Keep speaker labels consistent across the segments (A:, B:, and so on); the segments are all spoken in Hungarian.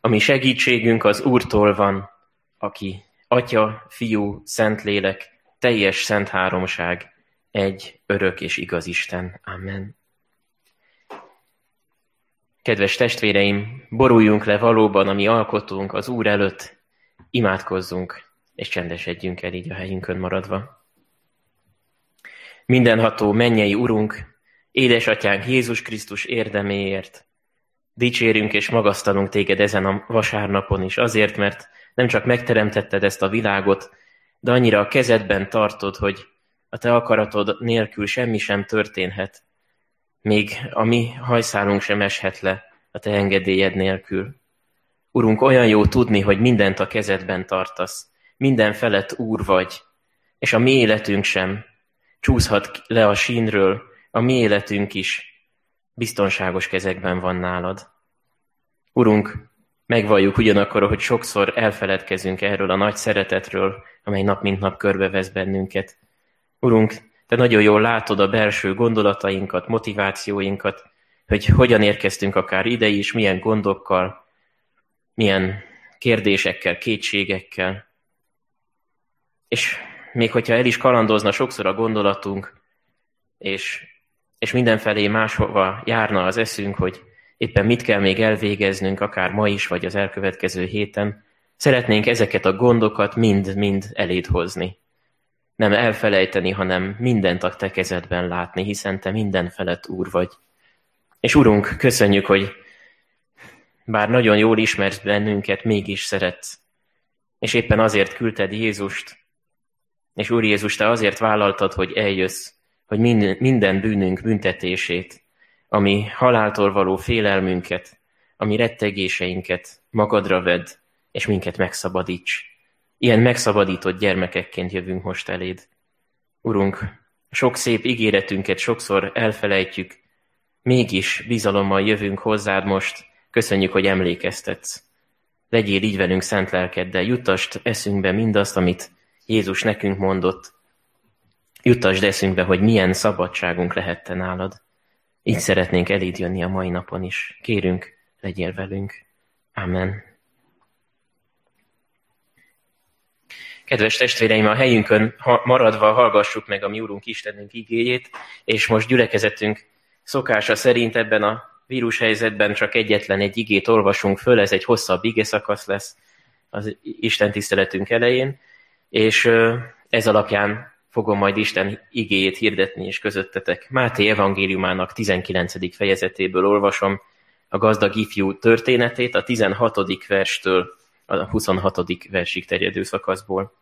A: ami segítségünk az Úrtól van, aki Atya, Fiú, Szentlélek, teljes szent háromság, egy örök és igaz Isten. Amen. Kedves testvéreim, boruljunk le valóban a mi alkotunk az Úr előtt, imádkozzunk, és csendesedjünk el így a helyünkön maradva. Mindenható mennyei Urunk, édesatyánk Jézus Krisztus érdeméért, dicsérünk és magasztalunk téged ezen a vasárnapon is, azért, mert nem csak megteremtetted ezt a világot, de annyira a kezedben tartod, hogy a te akaratod nélkül semmi sem történhet, még a mi hajszálunk sem eshet le a te engedélyed nélkül. Urunk, olyan jó tudni, hogy mindent a kezedben tartasz, minden felett úr vagy, és a mi életünk sem csúszhat le a sínről, a mi életünk is biztonságos kezekben van nálad. Urunk, megvalljuk ugyanakkor, hogy sokszor elfeledkezünk erről a nagy szeretetről, amely nap mint nap körbevesz bennünket. Urunk, te nagyon jól látod a belső gondolatainkat, motivációinkat, hogy hogyan érkeztünk akár ide is, milyen gondokkal, milyen kérdésekkel, kétségekkel. És még hogyha el is kalandozna sokszor a gondolatunk, és, és mindenfelé máshova járna az eszünk, hogy éppen mit kell még elvégeznünk, akár ma is, vagy az elkövetkező héten, szeretnénk ezeket a gondokat mind-mind eléd hozni. Nem elfelejteni, hanem mindent a te kezedben látni, hiszen te minden felett úr vagy. És Urunk, köszönjük, hogy bár nagyon jól ismersz bennünket, mégis szeretsz. És éppen azért küldted Jézust, és Úr Jézus, te azért vállaltad, hogy eljössz, hogy minden bűnünk büntetését, ami haláltól való félelmünket, ami rettegéseinket magadra vedd, és minket megszabadíts. Ilyen megszabadított gyermekekként jövünk most eléd. Urunk, sok szép ígéretünket sokszor elfelejtjük, mégis bizalommal jövünk hozzád most, köszönjük, hogy emlékeztetsz. Legyél így velünk szent lelkeddel, jutast eszünkbe mindazt, amit Jézus nekünk mondott. Juttasd eszünkbe, hogy milyen szabadságunk lehette nálad. Így szeretnénk eléd jönni a mai napon is. Kérünk, legyél velünk. Amen. Kedves testvéreim, a helyünkön maradva hallgassuk meg a mi Úrunk Istenünk igéjét, és most gyülekezetünk szokása szerint ebben a vírushelyzetben csak egyetlen egy igét olvasunk föl, ez egy hosszabb ige szakasz lesz az Isten tiszteletünk elején, és ez alapján fogom majd Isten igéjét hirdetni és közöttetek. Máté evangéliumának 19. fejezetéből olvasom a gazdag ifjú történetét a 16. verstől a 26. versig terjedő szakaszból.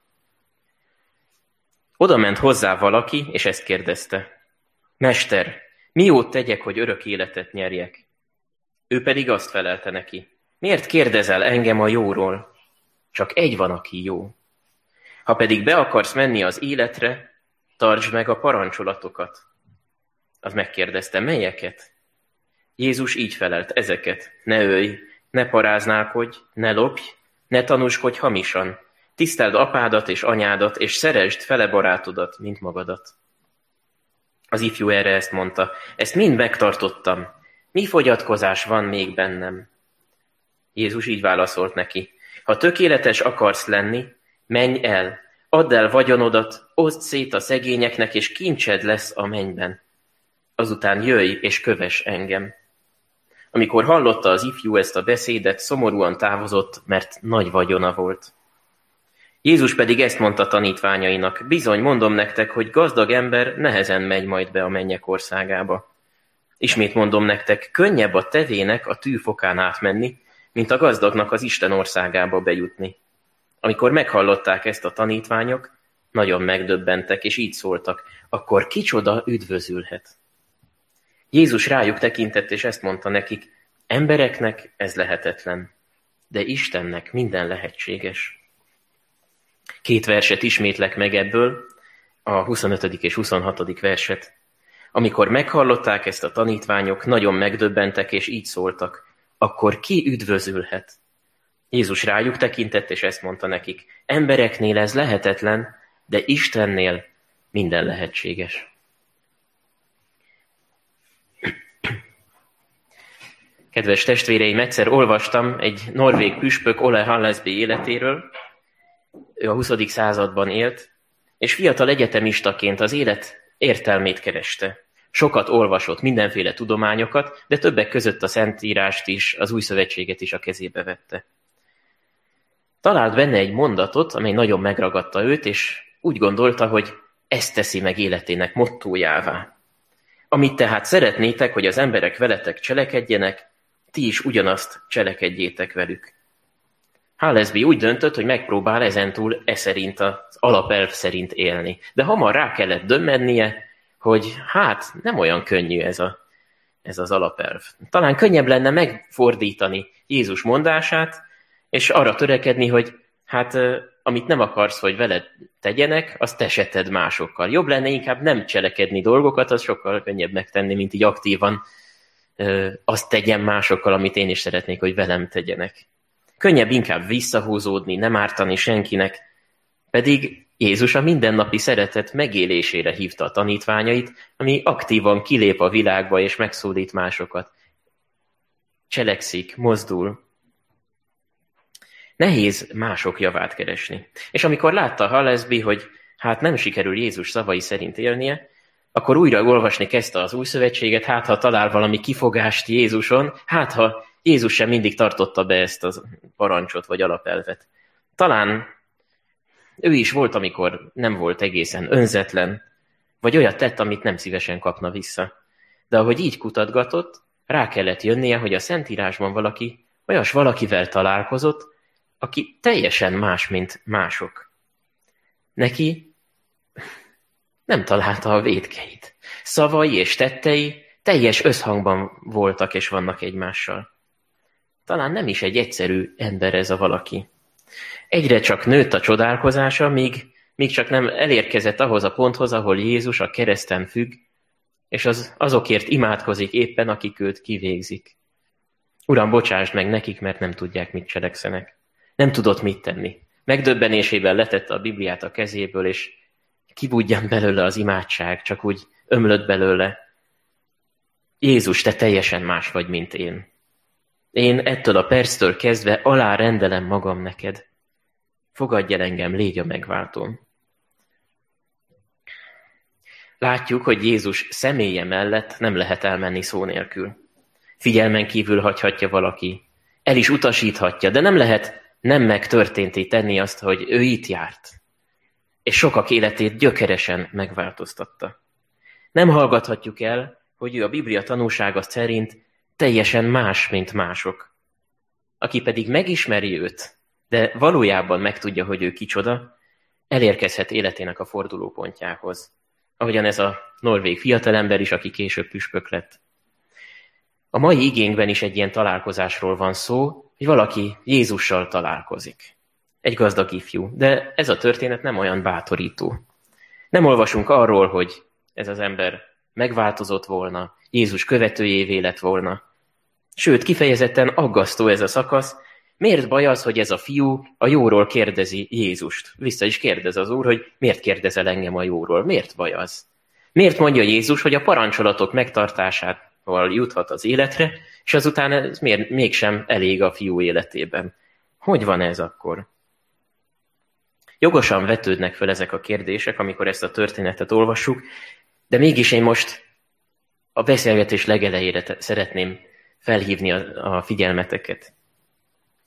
A: Oda ment hozzá valaki, és ezt kérdezte. Mester, mi jót tegyek, hogy örök életet nyerjek? Ő pedig azt felelte neki. Miért kérdezel engem a jóról? Csak egy van, aki jó. Ha pedig be akarsz menni az életre, tartsd meg a parancsolatokat. Az megkérdezte, melyeket? Jézus így felelt, ezeket. Ne ölj, ne paráználkodj, ne lopj, ne tanúskodj hamisan. Tiszteld apádat és anyádat, és szeresd fele barátodat, mint magadat. Az ifjú erre ezt mondta, ezt mind megtartottam. Mi fogyatkozás van még bennem? Jézus így válaszolt neki, ha tökéletes akarsz lenni, Menj el, add el vagyonodat, oszd szét a szegényeknek, és kincsed lesz a mennyben. Azután jöjj és köves engem. Amikor hallotta az ifjú ezt a beszédet, szomorúan távozott, mert nagy vagyona volt. Jézus pedig ezt mondta tanítványainak, bizony mondom nektek, hogy gazdag ember nehezen megy majd be a mennyek országába. Ismét mondom nektek, könnyebb a tevének a tűfokán átmenni, mint a gazdagnak az Isten országába bejutni. Amikor meghallották ezt a tanítványok, nagyon megdöbbentek, és így szóltak, akkor kicsoda üdvözülhet. Jézus rájuk tekintett, és ezt mondta nekik, embereknek ez lehetetlen, de Istennek minden lehetséges. Két verset ismétlek meg ebből, a 25. és 26. verset. Amikor meghallották ezt a tanítványok, nagyon megdöbbentek, és így szóltak, akkor ki üdvözülhet? Jézus rájuk tekintett, és ezt mondta nekik, embereknél ez lehetetlen, de Istennél minden lehetséges. Kedves testvéreim, egyszer olvastam egy norvég püspök Ole Hallesby életéről. Ő a 20. században élt, és fiatal egyetemistaként az élet értelmét kereste. Sokat olvasott mindenféle tudományokat, de többek között a Szentírást is, az Új Szövetséget is a kezébe vette. Talált benne egy mondatot, amely nagyon megragadta őt, és úgy gondolta, hogy ezt teszi meg életének mottójává. Amit tehát szeretnétek, hogy az emberek veletek cselekedjenek, ti is ugyanazt cselekedjétek velük. Hálesby úgy döntött, hogy megpróbál ezentúl e szerint, az alapelv szerint élni. De hamar rá kellett dömmennie, hogy hát nem olyan könnyű ez, a, ez az alapelv. Talán könnyebb lenne megfordítani Jézus mondását, és arra törekedni, hogy hát amit nem akarsz, hogy veled tegyenek, azt te se tedd másokkal. Jobb lenne inkább nem cselekedni dolgokat, az sokkal könnyebb megtenni, mint így aktívan azt tegyen másokkal, amit én is szeretnék, hogy velem tegyenek. Könnyebb inkább visszahúzódni, nem ártani senkinek, pedig Jézus a mindennapi szeretet megélésére hívta a tanítványait, ami aktívan kilép a világba és megszólít másokat. Cselekszik, mozdul. Nehéz mások javát keresni. És amikor látta Hallesby, hogy hát nem sikerül Jézus szavai szerint élnie, akkor újra olvasni kezdte az új szövetséget, hát ha talál valami kifogást Jézuson, hát ha Jézus sem mindig tartotta be ezt a parancsot vagy alapelvet. Talán ő is volt, amikor nem volt egészen önzetlen, vagy olyat tett, amit nem szívesen kapna vissza. De ahogy így kutatgatott, rá kellett jönnie, hogy a Szentírásban valaki olyas valakivel találkozott, aki teljesen más, mint mások. Neki nem találta a védkeit. Szavai és tettei teljes összhangban voltak és vannak egymással. Talán nem is egy egyszerű ember ez a valaki. Egyre csak nőtt a csodálkozása, míg, míg csak nem elérkezett ahhoz a ponthoz, ahol Jézus a kereszten függ, és az, azokért imádkozik éppen, akik őt kivégzik. Uram, bocsásd meg nekik, mert nem tudják, mit cselekszenek. Nem tudott mit tenni. Megdöbbenésében letette a Bibliát a kezéből, és kibudjan belőle az imádság, csak úgy ömlött belőle. Jézus, te teljesen más vagy, mint én. Én ettől a perctől kezdve alá rendelem magam neked. Fogadj el engem, légy a megváltóm. Látjuk, hogy Jézus személye mellett nem lehet elmenni szó nélkül. Figyelmen kívül hagyhatja valaki, el is utasíthatja, de nem lehet nem megtörténté tenni azt, hogy ő itt járt. És sokak életét gyökeresen megváltoztatta. Nem hallgathatjuk el, hogy ő a Biblia tanúsága szerint teljesen más, mint mások. Aki pedig megismeri őt, de valójában megtudja, hogy ő kicsoda, elérkezhet életének a fordulópontjához. Ahogyan ez a norvég fiatalember is, aki később püspök lett. A mai igényben is egy ilyen találkozásról van szó, hogy valaki Jézussal találkozik. Egy gazdag ifjú, de ez a történet nem olyan bátorító. Nem olvasunk arról, hogy ez az ember megváltozott volna, Jézus követőjévé lett volna. Sőt, kifejezetten aggasztó ez a szakasz, Miért baj az, hogy ez a fiú a jóról kérdezi Jézust? Vissza is kérdez az úr, hogy miért kérdezel engem a jóról? Miért baj az? Miért mondja Jézus, hogy a parancsolatok megtartásával juthat az életre, és azután ez miért mégsem elég a fiú életében? Hogy van ez akkor? Jogosan vetődnek fel ezek a kérdések, amikor ezt a történetet olvassuk, de mégis én most a beszélgetés legelejére szeretném felhívni a, a figyelmeteket.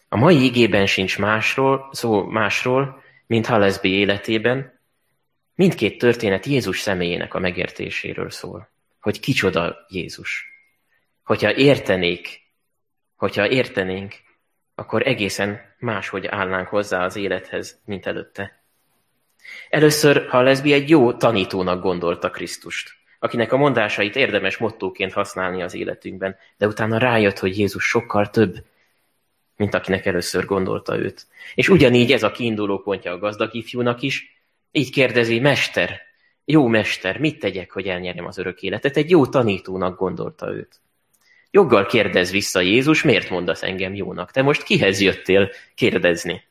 A: A mai igében sincs másról, szó másról, mint Hallesby életében. Mindkét történet Jézus személyének a megértéséről szól. Hogy kicsoda Jézus. Hogyha értenék, hogyha értenénk, akkor egészen máshogy állnánk hozzá az élethez, mint előtte. Először Hallesby egy jó tanítónak gondolta Krisztust, akinek a mondásait érdemes mottóként használni az életünkben, de utána rájött, hogy Jézus sokkal több, mint akinek először gondolta őt. És ugyanígy ez a kiinduló pontja a gazdag ifjúnak is. Így kérdezi, mester, jó mester, mit tegyek, hogy elnyerjem az örök életet? Egy jó tanítónak gondolta őt. Joggal kérdez vissza Jézus, miért mondasz engem jónak? Te most kihez jöttél kérdezni?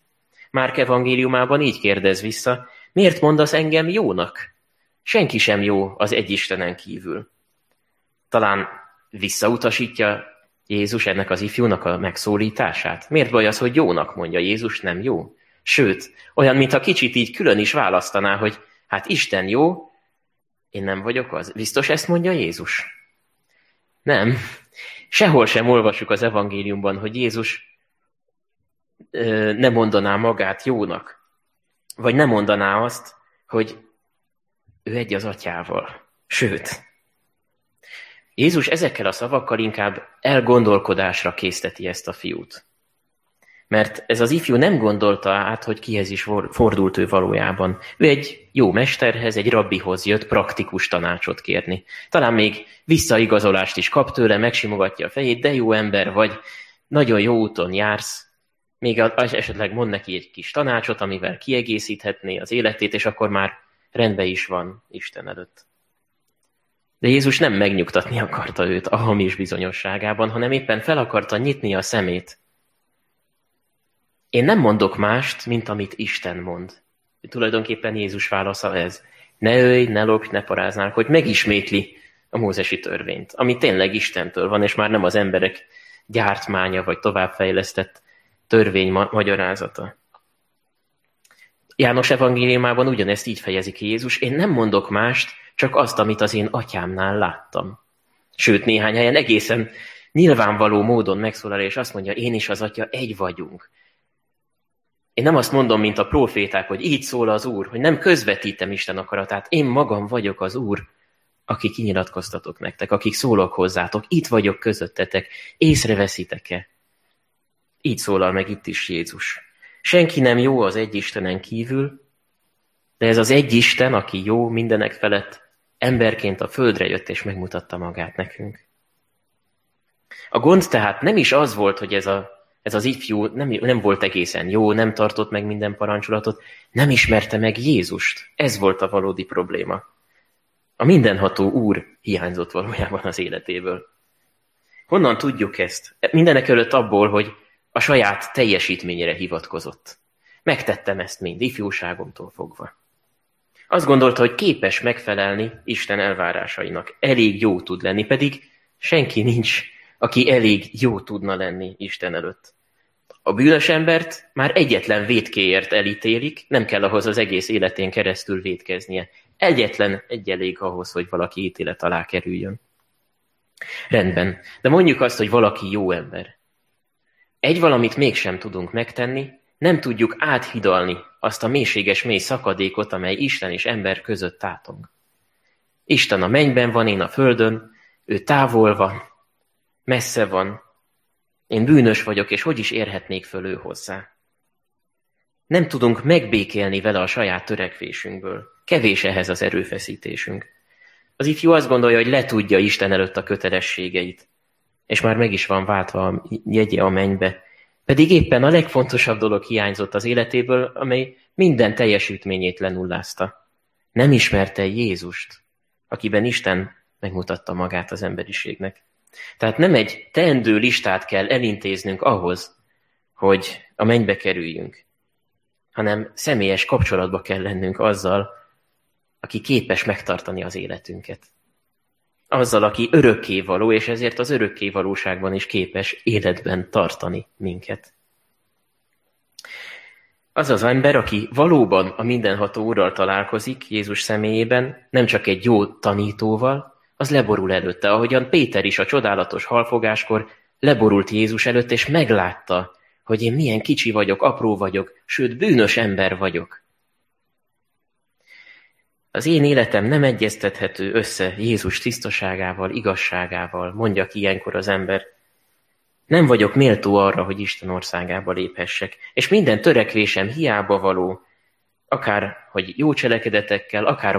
A: Márk evangéliumában így kérdez vissza, miért mondasz engem jónak? Senki sem jó az egy Istenen kívül. Talán visszautasítja Jézus ennek az ifjúnak a megszólítását? Miért baj az, hogy jónak mondja Jézus, nem jó? Sőt, olyan, mintha kicsit így külön is választaná, hogy hát Isten jó, én nem vagyok az. Biztos ezt mondja Jézus? Nem. Sehol sem olvasjuk az evangéliumban, hogy Jézus ö, ne mondaná magát jónak. Vagy nem mondaná azt, hogy ő egy az atyával. Sőt, Jézus ezekkel a szavakkal inkább elgondolkodásra készteti ezt a fiút. Mert ez az ifjú nem gondolta át, hogy kihez is fordult ő valójában. Ő egy jó mesterhez, egy rabbihoz jött praktikus tanácsot kérni. Talán még visszaigazolást is kap tőle, megsimogatja a fejét, de jó ember vagy, nagyon jó úton jársz, még az esetleg mond neki egy kis tanácsot, amivel kiegészíthetné az életét, és akkor már rendben is van Isten előtt. De Jézus nem megnyugtatni akarta őt a hamis bizonyosságában, hanem éppen fel akarta nyitni a szemét. Én nem mondok mást, mint amit Isten mond. Tulajdonképpen Jézus válasza ez. Ne ölj, ne lopj, ne paráznál, hogy megismétli a mózesi törvényt, ami tényleg Istentől van, és már nem az emberek gyártmánya vagy továbbfejlesztett törvény magyarázata. János evangéliumában ugyanezt így fejezi ki Jézus, én nem mondok mást, csak azt, amit az én atyámnál láttam. Sőt, néhány helyen egészen nyilvánvaló módon megszólal, és azt mondja, én is az atya egy vagyunk. Én nem azt mondom, mint a proféták, hogy így szól az Úr, hogy nem közvetítem Isten akaratát, én magam vagyok az Úr, aki kinyilatkoztatok nektek, akik szólok hozzátok, itt vagyok közöttetek, észreveszitek-e? Így szólal meg itt is Jézus. Senki nem jó az egy Istenen kívül, de ez az egy Isten, aki jó mindenek felett, emberként a földre jött és megmutatta magát nekünk. A gond tehát nem is az volt, hogy ez, a, ez az ifjú nem, nem volt egészen jó, nem tartott meg minden parancsolatot, nem ismerte meg Jézust. Ez volt a valódi probléma. A mindenható Úr hiányzott valójában az életéből. Honnan tudjuk ezt? Mindenek előtt abból, hogy a saját teljesítményére hivatkozott. Megtettem ezt mind, ifjúságomtól fogva. Azt gondolta, hogy képes megfelelni Isten elvárásainak. Elég jó tud lenni, pedig senki nincs, aki elég jó tudna lenni Isten előtt. A bűnös embert már egyetlen védkéért elítélik, nem kell ahhoz az egész életén keresztül védkeznie. Egyetlen egy elég ahhoz, hogy valaki ítélet alá kerüljön. Rendben, de mondjuk azt, hogy valaki jó ember. Egy valamit mégsem tudunk megtenni, nem tudjuk áthidalni azt a mélységes mély szakadékot, amely Isten és ember között tátong. Isten a mennyben van, én a földön, ő távol van, messze van, én bűnös vagyok, és hogy is érhetnék föl ő hozzá? Nem tudunk megbékélni vele a saját törekvésünkből. Kevés ehhez az erőfeszítésünk. Az ifjú azt gondolja, hogy letudja Isten előtt a kötelességeit, és már meg is van váltva a jegye a mennybe, pedig éppen a legfontosabb dolog hiányzott az életéből, amely minden teljesítményét lenullázta. Nem ismerte Jézust, akiben Isten megmutatta magát az emberiségnek. Tehát nem egy teendő listát kell elintéznünk ahhoz, hogy a mennybe kerüljünk, hanem személyes kapcsolatba kell lennünk azzal, aki képes megtartani az életünket. Azzal, aki örökké való, és ezért az örökké valóságban is képes életben tartani minket. Az az ember, aki valóban a mindenható úrral találkozik Jézus személyében, nem csak egy jó tanítóval, az leborul előtte, ahogyan Péter is a csodálatos halfogáskor leborult Jézus előtt, és meglátta, hogy én milyen kicsi vagyok, apró vagyok, sőt bűnös ember vagyok. Az én életem nem egyeztethető össze Jézus tisztaságával, igazságával, mondja ki ilyenkor az ember. Nem vagyok méltó arra, hogy Isten országába léphessek, és minden törekvésem hiába való, akár hogy jó cselekedetekkel, akár a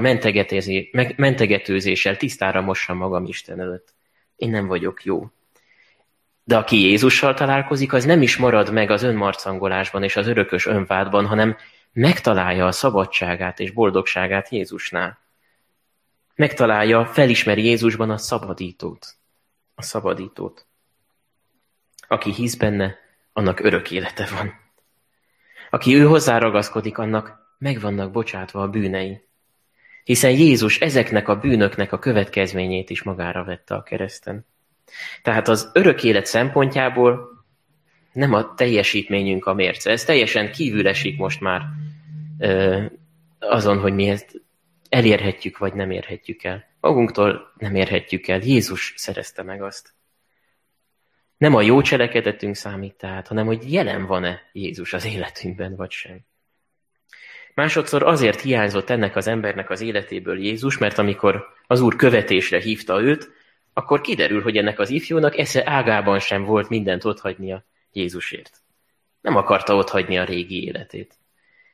A: mentegetőzéssel tisztára mossam magam Isten előtt. Én nem vagyok jó. De aki Jézussal találkozik, az nem is marad meg az önmarcangolásban és az örökös önvádban, hanem megtalálja a szabadságát és boldogságát Jézusnál. Megtalálja, felismeri Jézusban a szabadítót. A szabadítót. Aki hisz benne, annak örök élete van. Aki ő hozzáragaszkodik, annak meg vannak bocsátva a bűnei. Hiszen Jézus ezeknek a bűnöknek a következményét is magára vette a kereszten. Tehát az örök élet szempontjából nem a teljesítményünk a mérce. Ez teljesen kívül esik most már ö, azon, hogy mi ezt elérhetjük, vagy nem érhetjük el. Magunktól nem érhetjük el. Jézus szerezte meg azt. Nem a jó cselekedetünk számít tehát, hanem hogy jelen van-e Jézus az életünkben, vagy sem. Másodszor azért hiányzott ennek az embernek az életéből Jézus, mert amikor az Úr követésre hívta őt, akkor kiderül, hogy ennek az ifjúnak esze ágában sem volt mindent otthagynia Jézusért. Nem akarta otthagyni a régi életét.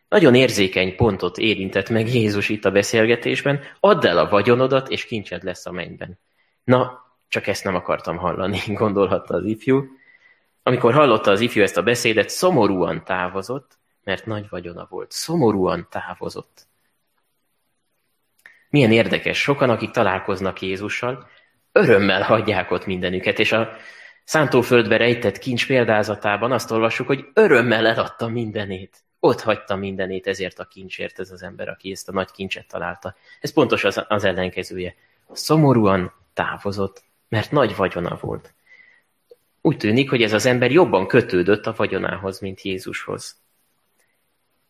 A: Nagyon érzékeny pontot érintett meg Jézus itt a beszélgetésben, add el a vagyonodat, és kincsed lesz a mennyben. Na, csak ezt nem akartam hallani, gondolhatta az ifjú. Amikor hallotta az ifjú ezt a beszédet, szomorúan távozott, mert nagy vagyona volt. Szomorúan távozott. Milyen érdekes, sokan, akik találkoznak Jézussal, örömmel hagyják ott mindenüket, és a szántóföldbe rejtett kincs példázatában azt olvassuk, hogy örömmel eladta mindenét. Ott hagyta mindenét ezért a kincsért ez az ember, aki ezt a nagy kincset találta. Ez pontos az, az ellenkezője. Szomorúan távozott, mert nagy vagyona volt. Úgy tűnik, hogy ez az ember jobban kötődött a vagyonához, mint Jézushoz.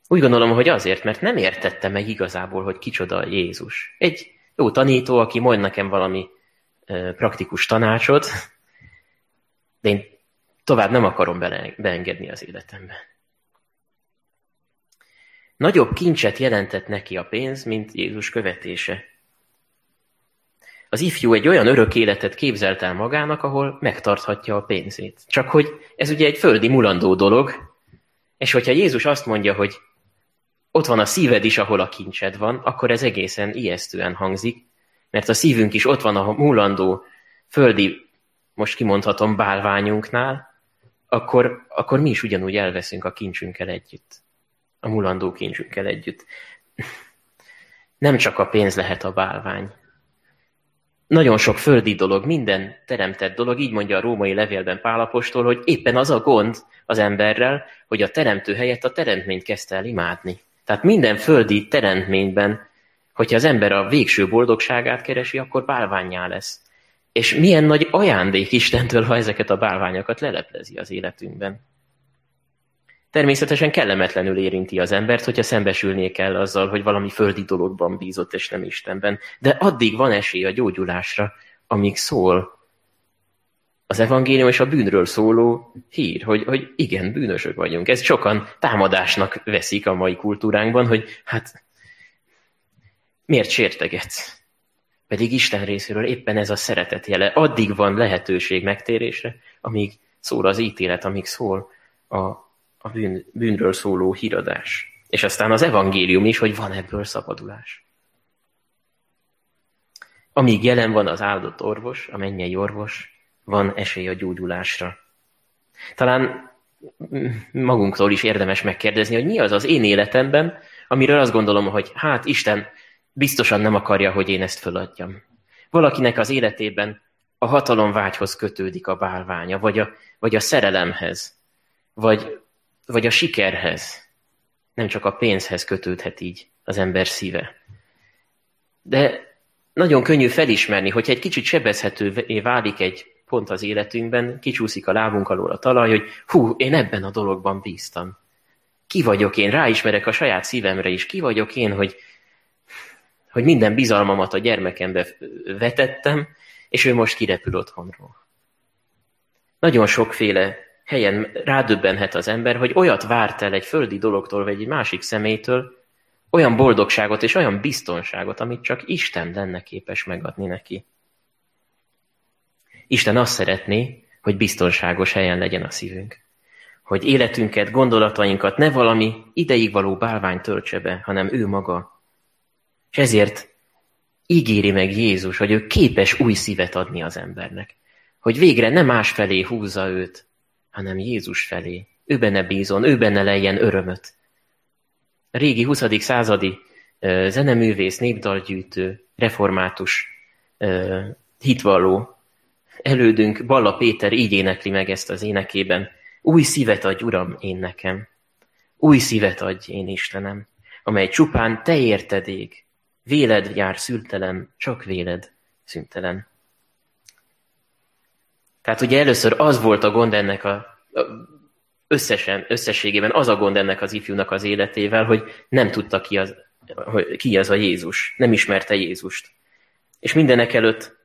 A: Úgy gondolom, hogy azért, mert nem értette meg igazából, hogy kicsoda Jézus. Egy jó tanító, aki mond nekem valami praktikus tanácsot, de én tovább nem akarom beengedni az életembe. Nagyobb kincset jelentett neki a pénz, mint Jézus követése. Az ifjú egy olyan örök életet képzelt el magának, ahol megtarthatja a pénzét. Csak hogy ez ugye egy földi mulandó dolog, és hogyha Jézus azt mondja, hogy ott van a szíved is, ahol a kincsed van, akkor ez egészen ijesztően hangzik, mert a szívünk is ott van a mulandó földi, most kimondhatom, bálványunknál, akkor, akkor mi is ugyanúgy elveszünk a kincsünkkel együtt. A mulandó kincsünkkel együtt. Nem csak a pénz lehet a bálvány. Nagyon sok földi dolog, minden teremtett dolog, így mondja a római levélben Pálapostól, hogy éppen az a gond az emberrel, hogy a teremtő helyett a teremtményt kezdte el imádni. Tehát minden földi teremtményben, hogyha az ember a végső boldogságát keresi, akkor bálványá lesz. És milyen nagy ajándék Istentől, ha ezeket a bálványokat leleplezi az életünkben. Természetesen kellemetlenül érinti az embert, hogyha szembesülnie kell azzal, hogy valami földi dologban bízott, és nem Istenben. De addig van esély a gyógyulásra, amíg szól az evangélium és a bűnről szóló hír, hogy, hogy igen, bűnösök vagyunk. Ez sokan támadásnak veszik a mai kultúránkban, hogy hát miért sértegetsz? Pedig Isten részéről éppen ez a szeretet jele. Addig van lehetőség megtérésre, amíg szól az ítélet, amíg szól a, a bűn, bűnről szóló híradás. És aztán az evangélium is, hogy van ebből szabadulás. Amíg jelen van az áldott orvos, a mennyei orvos, van esély a gyógyulásra. Talán magunktól is érdemes megkérdezni, hogy mi az az én életemben, amiről azt gondolom, hogy hát Isten biztosan nem akarja, hogy én ezt föladjam. Valakinek az életében a hatalomvágyhoz kötődik a bálványa, vagy a, vagy a szerelemhez, vagy, vagy a sikerhez. Nem csak a pénzhez kötődhet így az ember szíve. De nagyon könnyű felismerni, hogyha egy kicsit sebezhetővé válik egy pont az életünkben, kicsúszik a lábunk alól a talaj, hogy hú, én ebben a dologban bíztam. Ki vagyok én? Ráismerek a saját szívemre is. Ki vagyok én, hogy, hogy minden bizalmamat a gyermekembe vetettem, és ő most kirepül otthonról. Nagyon sokféle helyen rádöbbenhet az ember, hogy olyat várt el egy földi dologtól, vagy egy másik szemétől, olyan boldogságot és olyan biztonságot, amit csak Isten lenne képes megadni neki. Isten azt szeretné, hogy biztonságos helyen legyen a szívünk. Hogy életünket, gondolatainkat ne valami ideig való bálvány töltse be, hanem ő maga. És ezért ígéri meg Jézus, hogy ő képes új szívet adni az embernek. Hogy végre nem más felé húzza őt, hanem Jézus felé. Ő benne bízon, ő benne lejjen örömöt. A régi 20. századi zeneművész, népdalgyűjtő, református, hitvalló elődünk Balla Péter így énekli meg ezt az énekében. Új szívet adj, Uram, én nekem. Új szívet adj, én Istenem, amely csupán te érted ég. Véled jár szültelen, csak véled szüntelen. Tehát ugye először az volt a gond ennek a, a összesen, összességében az a gond ennek az ifjúnak az életével, hogy nem tudta ki az, hogy ki az a Jézus, nem ismerte Jézust. És mindenek előtt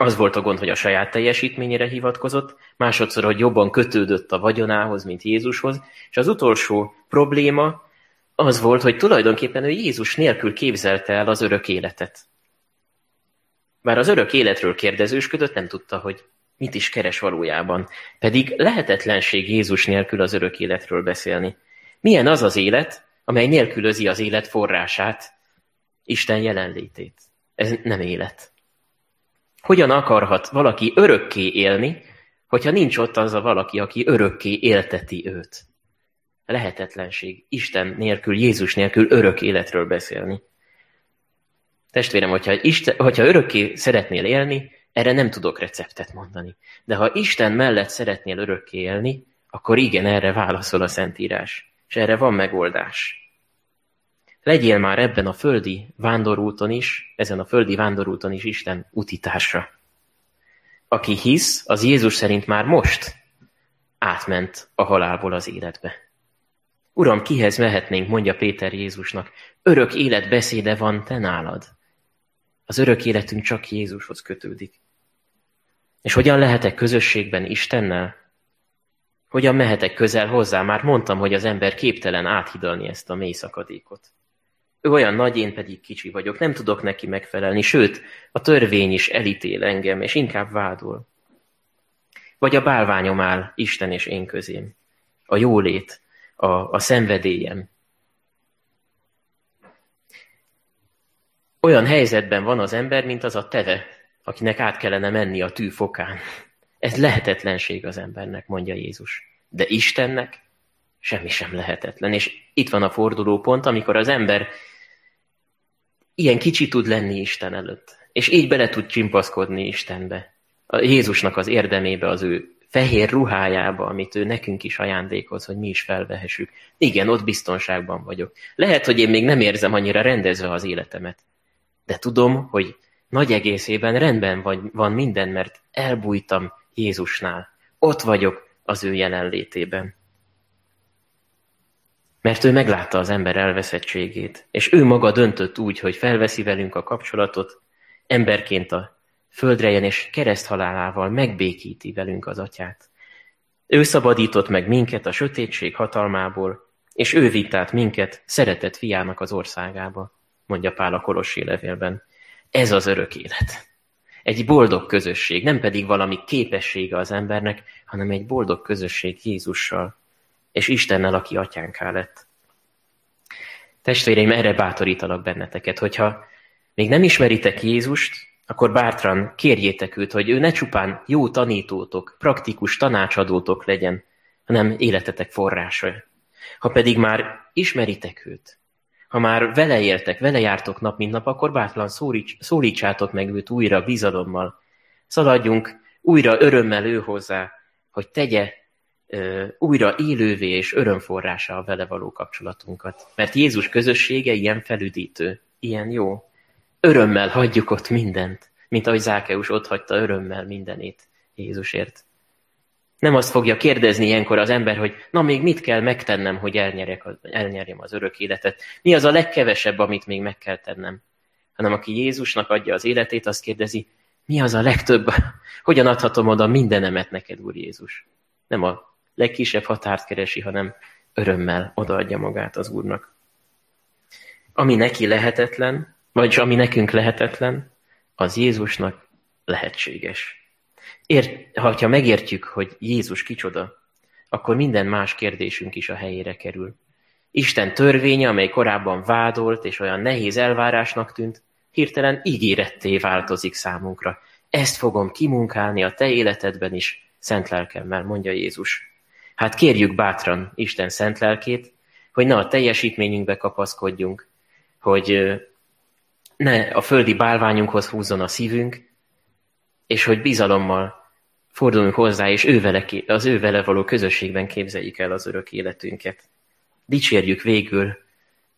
A: az volt a gond, hogy a saját teljesítményére hivatkozott, másodszor, hogy jobban kötődött a vagyonához, mint Jézushoz, és az utolsó probléma az volt, hogy tulajdonképpen ő Jézus nélkül képzelte el az örök életet. Bár az örök életről kérdezősködött, nem tudta, hogy mit is keres valójában. Pedig lehetetlenség Jézus nélkül az örök életről beszélni. Milyen az az élet, amely nélkülözi az élet forrását, Isten jelenlétét. Ez nem élet. Hogyan akarhat valaki örökké élni, hogyha nincs ott az a valaki, aki örökké élteti őt? Lehetetlenség. Isten nélkül, Jézus nélkül örök életről beszélni. Testvérem, hogyha, Isten, hogyha örökké szeretnél élni, erre nem tudok receptet mondani. De ha Isten mellett szeretnél örökké élni, akkor igen, erre válaszol a Szentírás. És erre van megoldás. Legyél már ebben a földi vándorúton is, ezen a földi vándorúton is Isten utitársa. Aki hisz, az Jézus szerint már most átment a halálból az életbe. Uram, kihez mehetnénk, mondja Péter Jézusnak, örök élet beszéde van te nálad. Az örök életünk csak Jézushoz kötődik. És hogyan lehetek közösségben Istennel? Hogyan mehetek közel hozzá? Már mondtam, hogy az ember képtelen áthidalni ezt a mély szakadékot. Ő olyan nagy, én pedig kicsi vagyok, nem tudok neki megfelelni, sőt, a törvény is elítél engem, és inkább vádol. Vagy a bálványom áll Isten és én közém. A jólét, a, a szenvedélyem. Olyan helyzetben van az ember, mint az a teve, akinek át kellene menni a tű fokán. Ez lehetetlenség az embernek, mondja Jézus. De Istennek semmi sem lehetetlen. És itt van a fordulópont, amikor az ember ilyen kicsi tud lenni Isten előtt. És így bele tud csimpaszkodni Istenbe. A Jézusnak az érdemébe, az ő fehér ruhájába, amit ő nekünk is ajándékoz, hogy mi is felvehessük. Igen, ott biztonságban vagyok. Lehet, hogy én még nem érzem annyira rendezve az életemet. De tudom, hogy nagy egészében rendben van, van minden, mert elbújtam Jézusnál. Ott vagyok az ő jelenlétében. Mert ő meglátta az ember elveszettségét, és ő maga döntött úgy, hogy felveszi velünk a kapcsolatot, emberként a földre jön, és kereszthalálával megbékíti velünk az atyát. Ő szabadított meg minket a sötétség hatalmából, és ő vitt át minket szeretett fiának az országába, mondja Pál a Kolossi levélben. Ez az örök élet. Egy boldog közösség, nem pedig valami képessége az embernek, hanem egy boldog közösség Jézussal, és Istennel, aki atyánká lett. Testvéreim, erre bátorítalak benneteket, hogyha még nem ismeritek Jézust, akkor bátran kérjétek őt, hogy ő ne csupán jó tanítótok, praktikus tanácsadótok legyen, hanem életetek forrása. Ha pedig már ismeritek őt, ha már vele éltek, vele jártok nap, mint nap, akkor bátran szólíts, szólítsátok meg őt újra bizalommal. Szaladjunk újra örömmel ő hozzá, hogy tegye újra élővé és örömforrása a vele való kapcsolatunkat. Mert Jézus közössége ilyen felüdítő, ilyen jó. Örömmel hagyjuk ott mindent, mint ahogy Zákeus ott hagyta örömmel mindenét Jézusért. Nem azt fogja kérdezni ilyenkor az ember, hogy na még mit kell megtennem, hogy elnyerjem az örök életet. Mi az a legkevesebb, amit még meg kell tennem. Hanem aki Jézusnak adja az életét, azt kérdezi, mi az a legtöbb, hogyan adhatom oda mindenemet neked, Úr Jézus. Nem a legkisebb határt keresi, hanem örömmel odaadja magát az Úrnak. Ami neki lehetetlen, vagyis ami nekünk lehetetlen, az Jézusnak lehetséges. Ért, ha megértjük, hogy Jézus kicsoda, akkor minden más kérdésünk is a helyére kerül. Isten törvénye, amely korábban vádolt és olyan nehéz elvárásnak tűnt, hirtelen ígéretté változik számunkra. Ezt fogom kimunkálni a te életedben is, szent lelkemmel, mondja Jézus. Hát kérjük bátran Isten szent lelkét, hogy ne a teljesítményünkbe kapaszkodjunk, hogy ne a földi bálványunkhoz húzzon a szívünk, és hogy bizalommal forduljunk hozzá, és ő vele, az ő vele való közösségben képzeljük el az örök életünket. Dicsérjük végül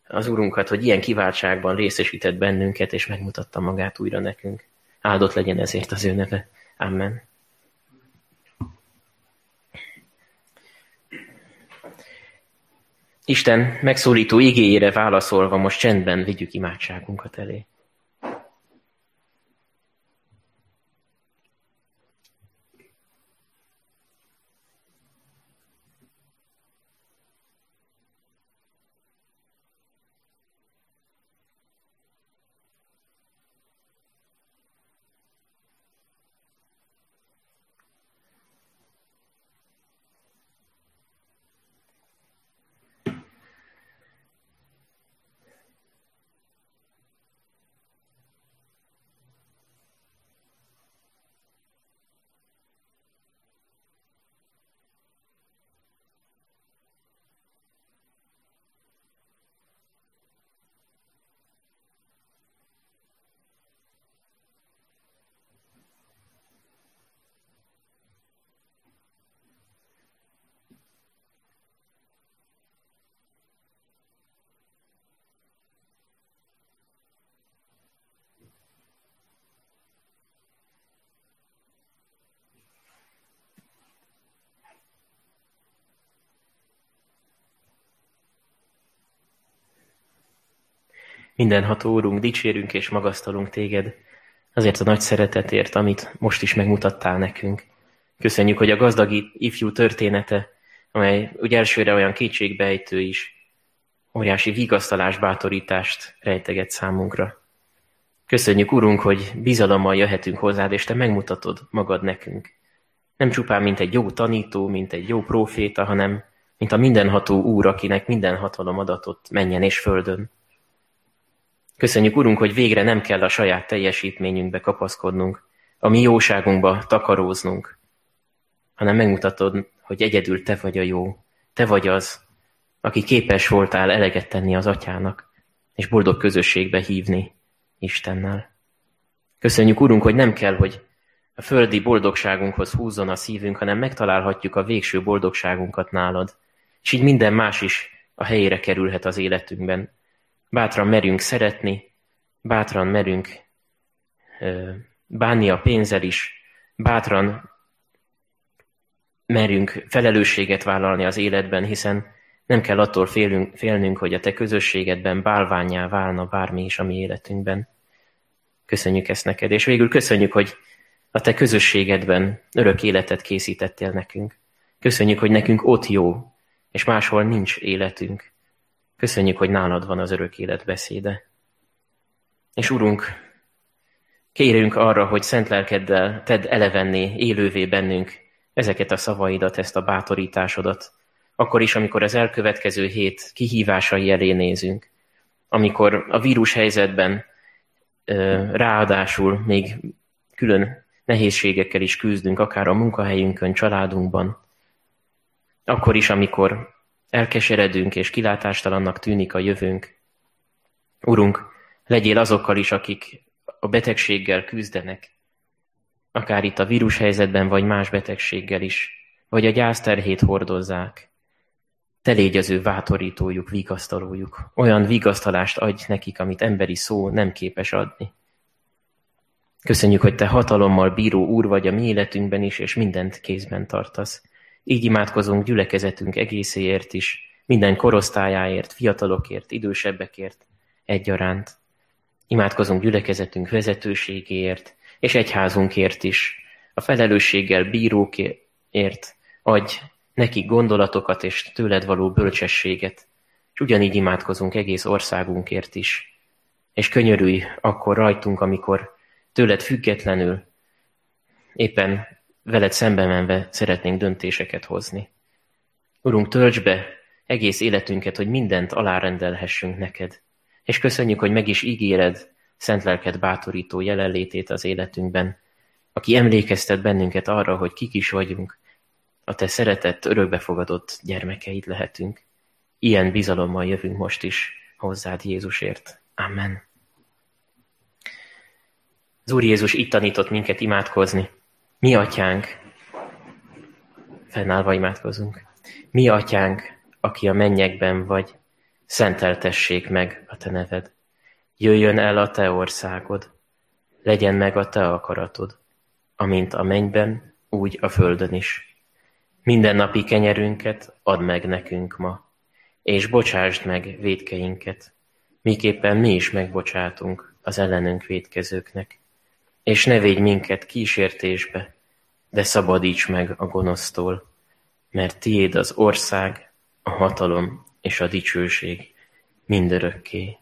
A: az Urunkat, hogy ilyen kiváltságban részesített bennünket, és megmutatta magát újra nekünk. Áldott legyen ezért az ő neve. Amen. Isten megszólító igéjére válaszolva most csendben vigyük imádságunkat elé. Mindenható Úrunk, dicsérünk és magasztalunk téged, azért a nagy szeretetért, amit most is megmutattál nekünk. Köszönjük, hogy a gazdag ifjú története, amely úgy elsőre olyan kétségbejtő is, óriási vigasztalás, bátorítást rejteget számunkra. Köszönjük, Urunk, hogy bizalommal jöhetünk hozzád, és Te megmutatod magad nekünk. Nem csupán, mint egy jó tanító, mint egy jó próféta, hanem mint a mindenható Úr, akinek minden hatalom adatott menjen és földön. Köszönjük, Urunk, hogy végre nem kell a saját teljesítményünkbe kapaszkodnunk, a mi jóságunkba takaróznunk, hanem megmutatod, hogy egyedül Te vagy a jó, Te vagy az, aki képes voltál eleget tenni az atyának, és boldog közösségbe hívni Istennel. Köszönjük, Urunk, hogy nem kell, hogy a földi boldogságunkhoz húzzon a szívünk, hanem megtalálhatjuk a végső boldogságunkat nálad, és így minden más is a helyére kerülhet az életünkben, Bátran merünk szeretni, bátran merünk bánni a pénzzel is, bátran merünk felelősséget vállalni az életben, hiszen nem kell attól félünk, félnünk, hogy a te közösségedben bálványá válna bármi is a mi életünkben. Köszönjük ezt neked, és végül köszönjük, hogy a te közösségedben örök életet készítettél nekünk. Köszönjük, hogy nekünk ott jó, és máshol nincs életünk. Köszönjük, hogy nálad van az örök élet beszéde. És Urunk, kérünk arra, hogy szent lelkeddel tedd elevenni, élővé bennünk ezeket a szavaidat, ezt a bátorításodat, akkor is, amikor az elkövetkező hét kihívásai elé nézünk, amikor a vírus helyzetben ráadásul még külön nehézségekkel is küzdünk, akár a munkahelyünkön, családunkban, akkor is, amikor Elkeseredünk és kilátástalannak tűnik a jövőnk. Urunk, legyél azokkal is, akik a betegséggel küzdenek, akár itt a vírushelyzetben, vagy más betegséggel is, vagy a gyászterhét hordozzák. Te légy az ő vátorítójuk, vigasztalójuk. Olyan vigasztalást adj nekik, amit emberi szó nem képes adni. Köszönjük, hogy Te hatalommal bíró úr vagy a mi életünkben is, és mindent kézben tartasz. Így imádkozunk gyülekezetünk egészéért is, minden korosztályáért, fiatalokért, idősebbekért egyaránt. Imádkozunk gyülekezetünk vezetőségéért, és egyházunkért is. A felelősséggel bírókért adj nekik gondolatokat és tőled való bölcsességet, és ugyanígy imádkozunk egész országunkért is. És könyörülj akkor rajtunk, amikor tőled függetlenül éppen veled szembe menve szeretnénk döntéseket hozni. Urunk, tölts be egész életünket, hogy mindent alárendelhessünk neked. És köszönjük, hogy meg is ígéred szent lelked bátorító jelenlétét az életünkben, aki emlékeztet bennünket arra, hogy kik is vagyunk, a te szeretett, örökbefogadott gyermekeid lehetünk. Ilyen bizalommal jövünk most is hozzád Jézusért. Amen. Az Úr Jézus itt tanított minket imádkozni. Mi atyánk, fennállva imádkozunk. Mi atyánk, aki a mennyekben vagy, szenteltessék meg a te neved. Jöjjön el a te országod, legyen meg a te akaratod, amint a mennyben, úgy a földön is. Minden napi kenyerünket add meg nekünk ma, és bocsásd meg védkeinket, miképpen mi is megbocsátunk az ellenünk védkezőknek. És ne védj minket kísértésbe, de szabadíts meg a gonosztól, mert tiéd az ország, a hatalom és a dicsőség mindörökké.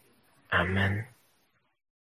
A: Amen.